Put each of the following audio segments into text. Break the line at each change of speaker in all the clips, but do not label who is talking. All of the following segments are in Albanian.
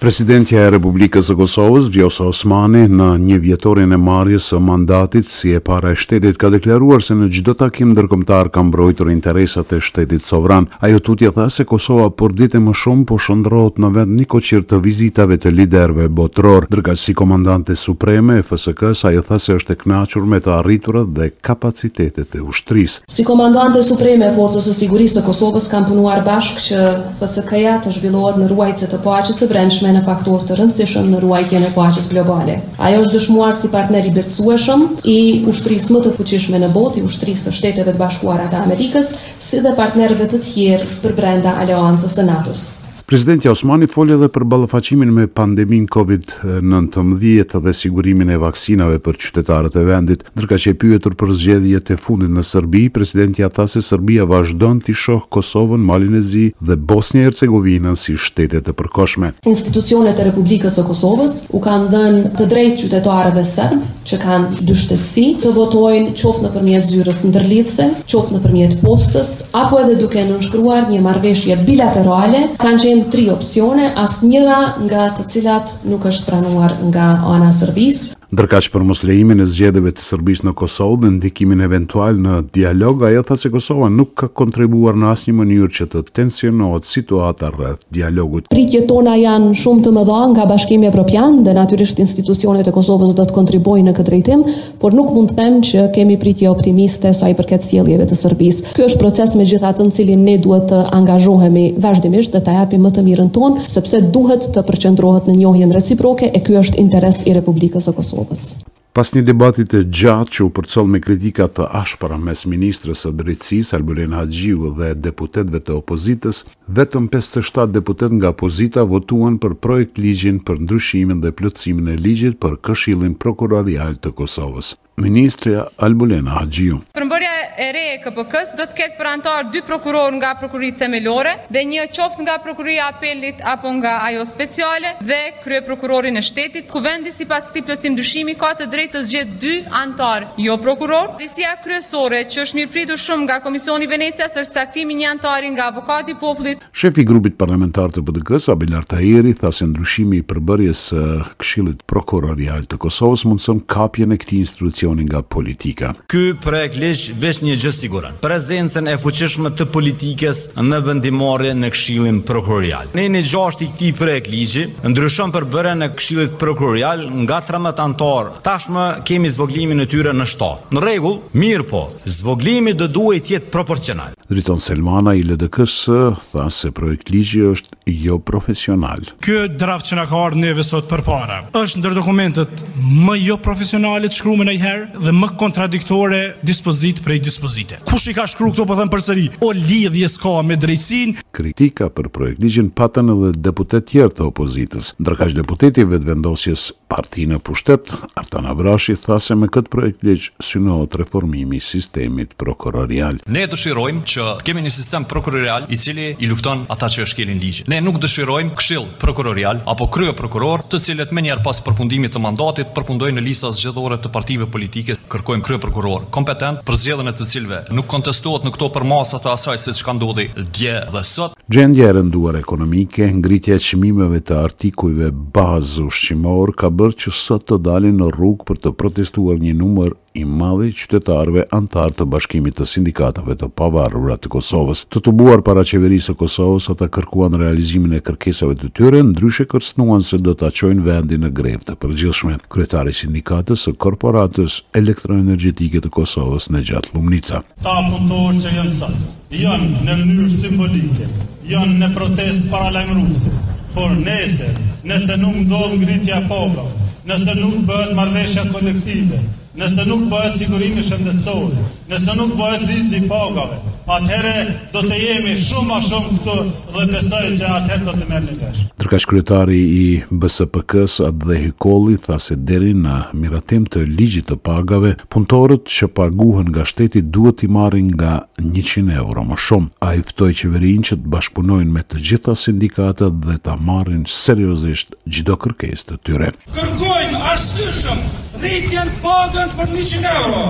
Presidentja e Republikës së Kosovës, Vjosa Osmani, në njëvjetorin e marrjes së mandatit si e para e shtetit ka deklaruar se në çdo takim ndërkombëtar ka mbrojtur interesat e shtetit sovran Ajo tutje tha se Kosova përditë e më shumë po shndrrohet në vend nikoqir të vizitave të liderëve botërorë. Ndërkaq si Komandante Supreme e FSK-së ajo tha se është e kënaqur me të arriturat dhe kapacitetet e ushtrisë.
Si Komandante Supreme e Forcës së Sigurisë së Kosovës kam punuar bashkë që FSK-ja të zhvillohet në ruajtëse të paqes së brendshme në faktor të rëndësishëm në ruajtjen e paqes globale. Ajo është dëshmuar si partner i besueshëm i ushtrisë më të fuqishme në botë, i ushtrisë së Shteteve të Bashkuara të Amerikës. si dhe partnerëve të tjerë përbrenda aleancës së NATO-s.
Presidentja Osmani foli edhe për ballafaqimin me pandeminë Covid nëntëmbëdhjetë dhe sigurimin e vaksinave për qytetarët e vendit. Ndërkaq e pyetur për zgjedhjet e fundit në Serbi, presidentja tha se Serbia vazhdon t'i shohë Kosovën, Malin e Zi dhe Bosnjë e Hercegovinën si shtete të përkohshme.
Institucionet e Republikës së Kosovës u kanë dhënë të drejtë qytetarëve serbë që kanë dyshtetësi të votojnë qoftë nëpërmjet zyrës ndërlidhëse, qoftë nëpërmjet postës apo edhe duke nënshkruar një marrëveshje bilaterale, kanë qenë tri opcione, asnjëra nga të cilat nuk është pranuar nga ana e Serbisë.
Ndërkaq për moslejimin e zgjedhjeve të Serbisë në Kosovë dhe ndikimin eventual në dialog, ajo tha se Kosova nuk ka kontribuar në asnjë mënyrë që të tensionohet situata rreth dialogut.
Pritjet tona janë shumë të mëdha nga Bashkimi Evropian dhe natyrisht institucionet e Kosovës do të kontribuojnë në këtë drejtim, Por nuk mund të them që kemi pritje optimiste sa i përket sjelljeve të Serbisë. Ky është proces megjithatë në të cilin ne duhet të angazhohemi vazhdimisht dhe ta japim më të mirën tonë, sepse duhet të përqendrohet në njohjen reciproke e ky është interes i Republikës së Kosovës.
Pas një debati të gjatë që u përcoll me kritika të ashpra mes ministres së Drejtësisë, Albulena Haxhiu dhe deputetëve të opozitës, Vetëm pesëdhjetë e shtatë deputetë nga pozita votuan për projektligjin për ndryshimin dhe plotësimin e Ligjit për Këshillin Prokurorial të Kosovës. Ministrja Albulena Haxhiu.
Përmbërja e re e KPK-së do të ketë për anëtarë dy prokurorë nga Prokuroritë Themelore dhe një qoftë nga Prokuroria e Apelit apo nga ajo Speciale dhe Kryeprokurorin e Shtetit. Kuvendi sipas këtij plotësim-ndryshimi ka të drejtë të zgjedhë dy anëtarë jo prokurorë. Risia kryesore që është mirëpritur shumë nga Komisioni i Venecias është caktimi i një anëtari nga Avokati i Popullit.
Shefi i grupit parlamentar të PDK-së, Abelard Tahiri, tha se ndryshimi i përbërjes së Këshillit Prokurorial të Kosovës mundëson kapjen e këtij institucioni nga politika.
Ky projektligj veç një gjë siguron, prezencën e fuqishme të politikës në vendimmarrje në Këshillin Prokurorial. Neni gjashtë i këtij projektligji ndryshon përbërjen e Këshillit Prokurorial nga trembëdhjetë anëtarë, Tashmë kemi zvogëlimin e tyre në shtatë. Në rregull, mirëpo, zvogëlimi do duhej të jetë proporcional.
Driton Selmana i LDK-së tha se projektligji është joprofesional.
Ky draft që na ka ardh neve sot përpara, është ndër dokumentet më joprofesionale të shkrume najherë dhe më kontradiktore dispozitë prej dispozite. Kush i ka shkru këto po them përsëri, o lidhje s'ka me drejtësinë.
Kritika për projektligjin patën edhe deputetë tjerë të opozitës. Ndërkaq deputeti i Vetëvendosjes Parti në pushtet, Artan Abrashi tha se me këtë projektligj synohet reformimi i sistemit prokurorial.
Ne dëshirojmë që të kemi një sistem prokurorial i cili i lufton ata që e shkelin ligjin. Ne nuk dëshirojmë këshill prokurorial apo kryeprokurorë të cilët menjëherë pas përfundimit të mandatit përfundojnë në lista zgjedhore të partive politike. Kërkojmë kryeprokurorë kompetent për zgjedhjen e të cilëve nuk kontestohet në këto përmasa të asaj se çka ndodhi dje dhe sot.
Gjendja e rënduar ekonomike, ngritja e çmimeve të artikujve bazë ushqimorë ka bërë që sot të dalin në rrugë për të protestuar një numër i madh i qytetarëve anëtarë të Bashkimit të Sindikatave të Pavarura të Kosovës. Të tubuar para Qeverisë së Kosovës, ata kërkuan realizimin e kërkesave të tyre, ndryshe kërcënuan se do ta çojnë vendin në grevë të përgjithshme. Kryetari i Sindikatës së Korporatës Elektroenergjetike të Kosovës, Nexhat Llumnica.
Këta punëtorë që janë sot, janë në mënyrë simbolike, janë në protestë paralajmëruese, por nesër, nëse nuk ndodh ngritja e pagave, nëse nuk bëhet marrëveshja kolektive, nëse nuk bëhet sigurimi shëndetësor, nëse nuk bëhet ligji i pagave, atëherë do të jemi shumë ma shumë këtu dhe besoj që atëherë do të merrni vesh.
Ndërkaq kryetari i BSPK-së, Atdhe Hykolli, tha se deri në miratim të ligjit të pagave, Punëtorët që paguhen nga shteti duhet t'i marrin nga njëqind euro më shumë. Ai ftoi qeverinë që të bashkëpunojnë me të gjitha sindikatat dhe ta marrin seriozisht çdo kërkesë të tyre.
Kërkojmë arsyeshëm rritjen pagën për njëqind euro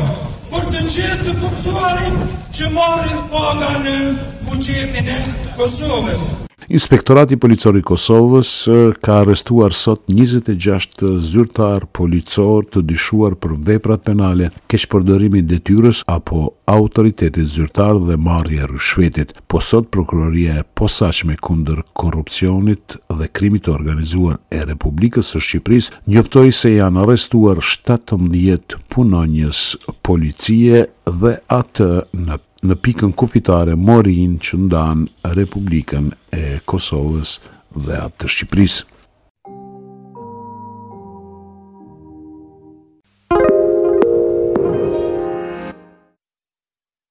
për të gjithë të punësuarit që marrin paga në buxhetin e Kosovës.
Inspektorati Policor i Kosovës ka arrestuar sot njëzet e gjashtë zyrtarë policorë të dyshuar për veprat penale Keqpërdorimi i detyrës apo Autoritetit zyrtar dhe Marrja e ryshfetit, po sot Prokuroria e Posaçme kundër Korrupsionit dhe Krimit të Organizuar e Republikës së Shqipërisë njoftoi se janë arrestuar shtatëmbëdhjetë punonjës policie dhe atë në Në pikën kufitare Morinë që ndan Republikën e Kosovës dhe atë të Shqipërisë.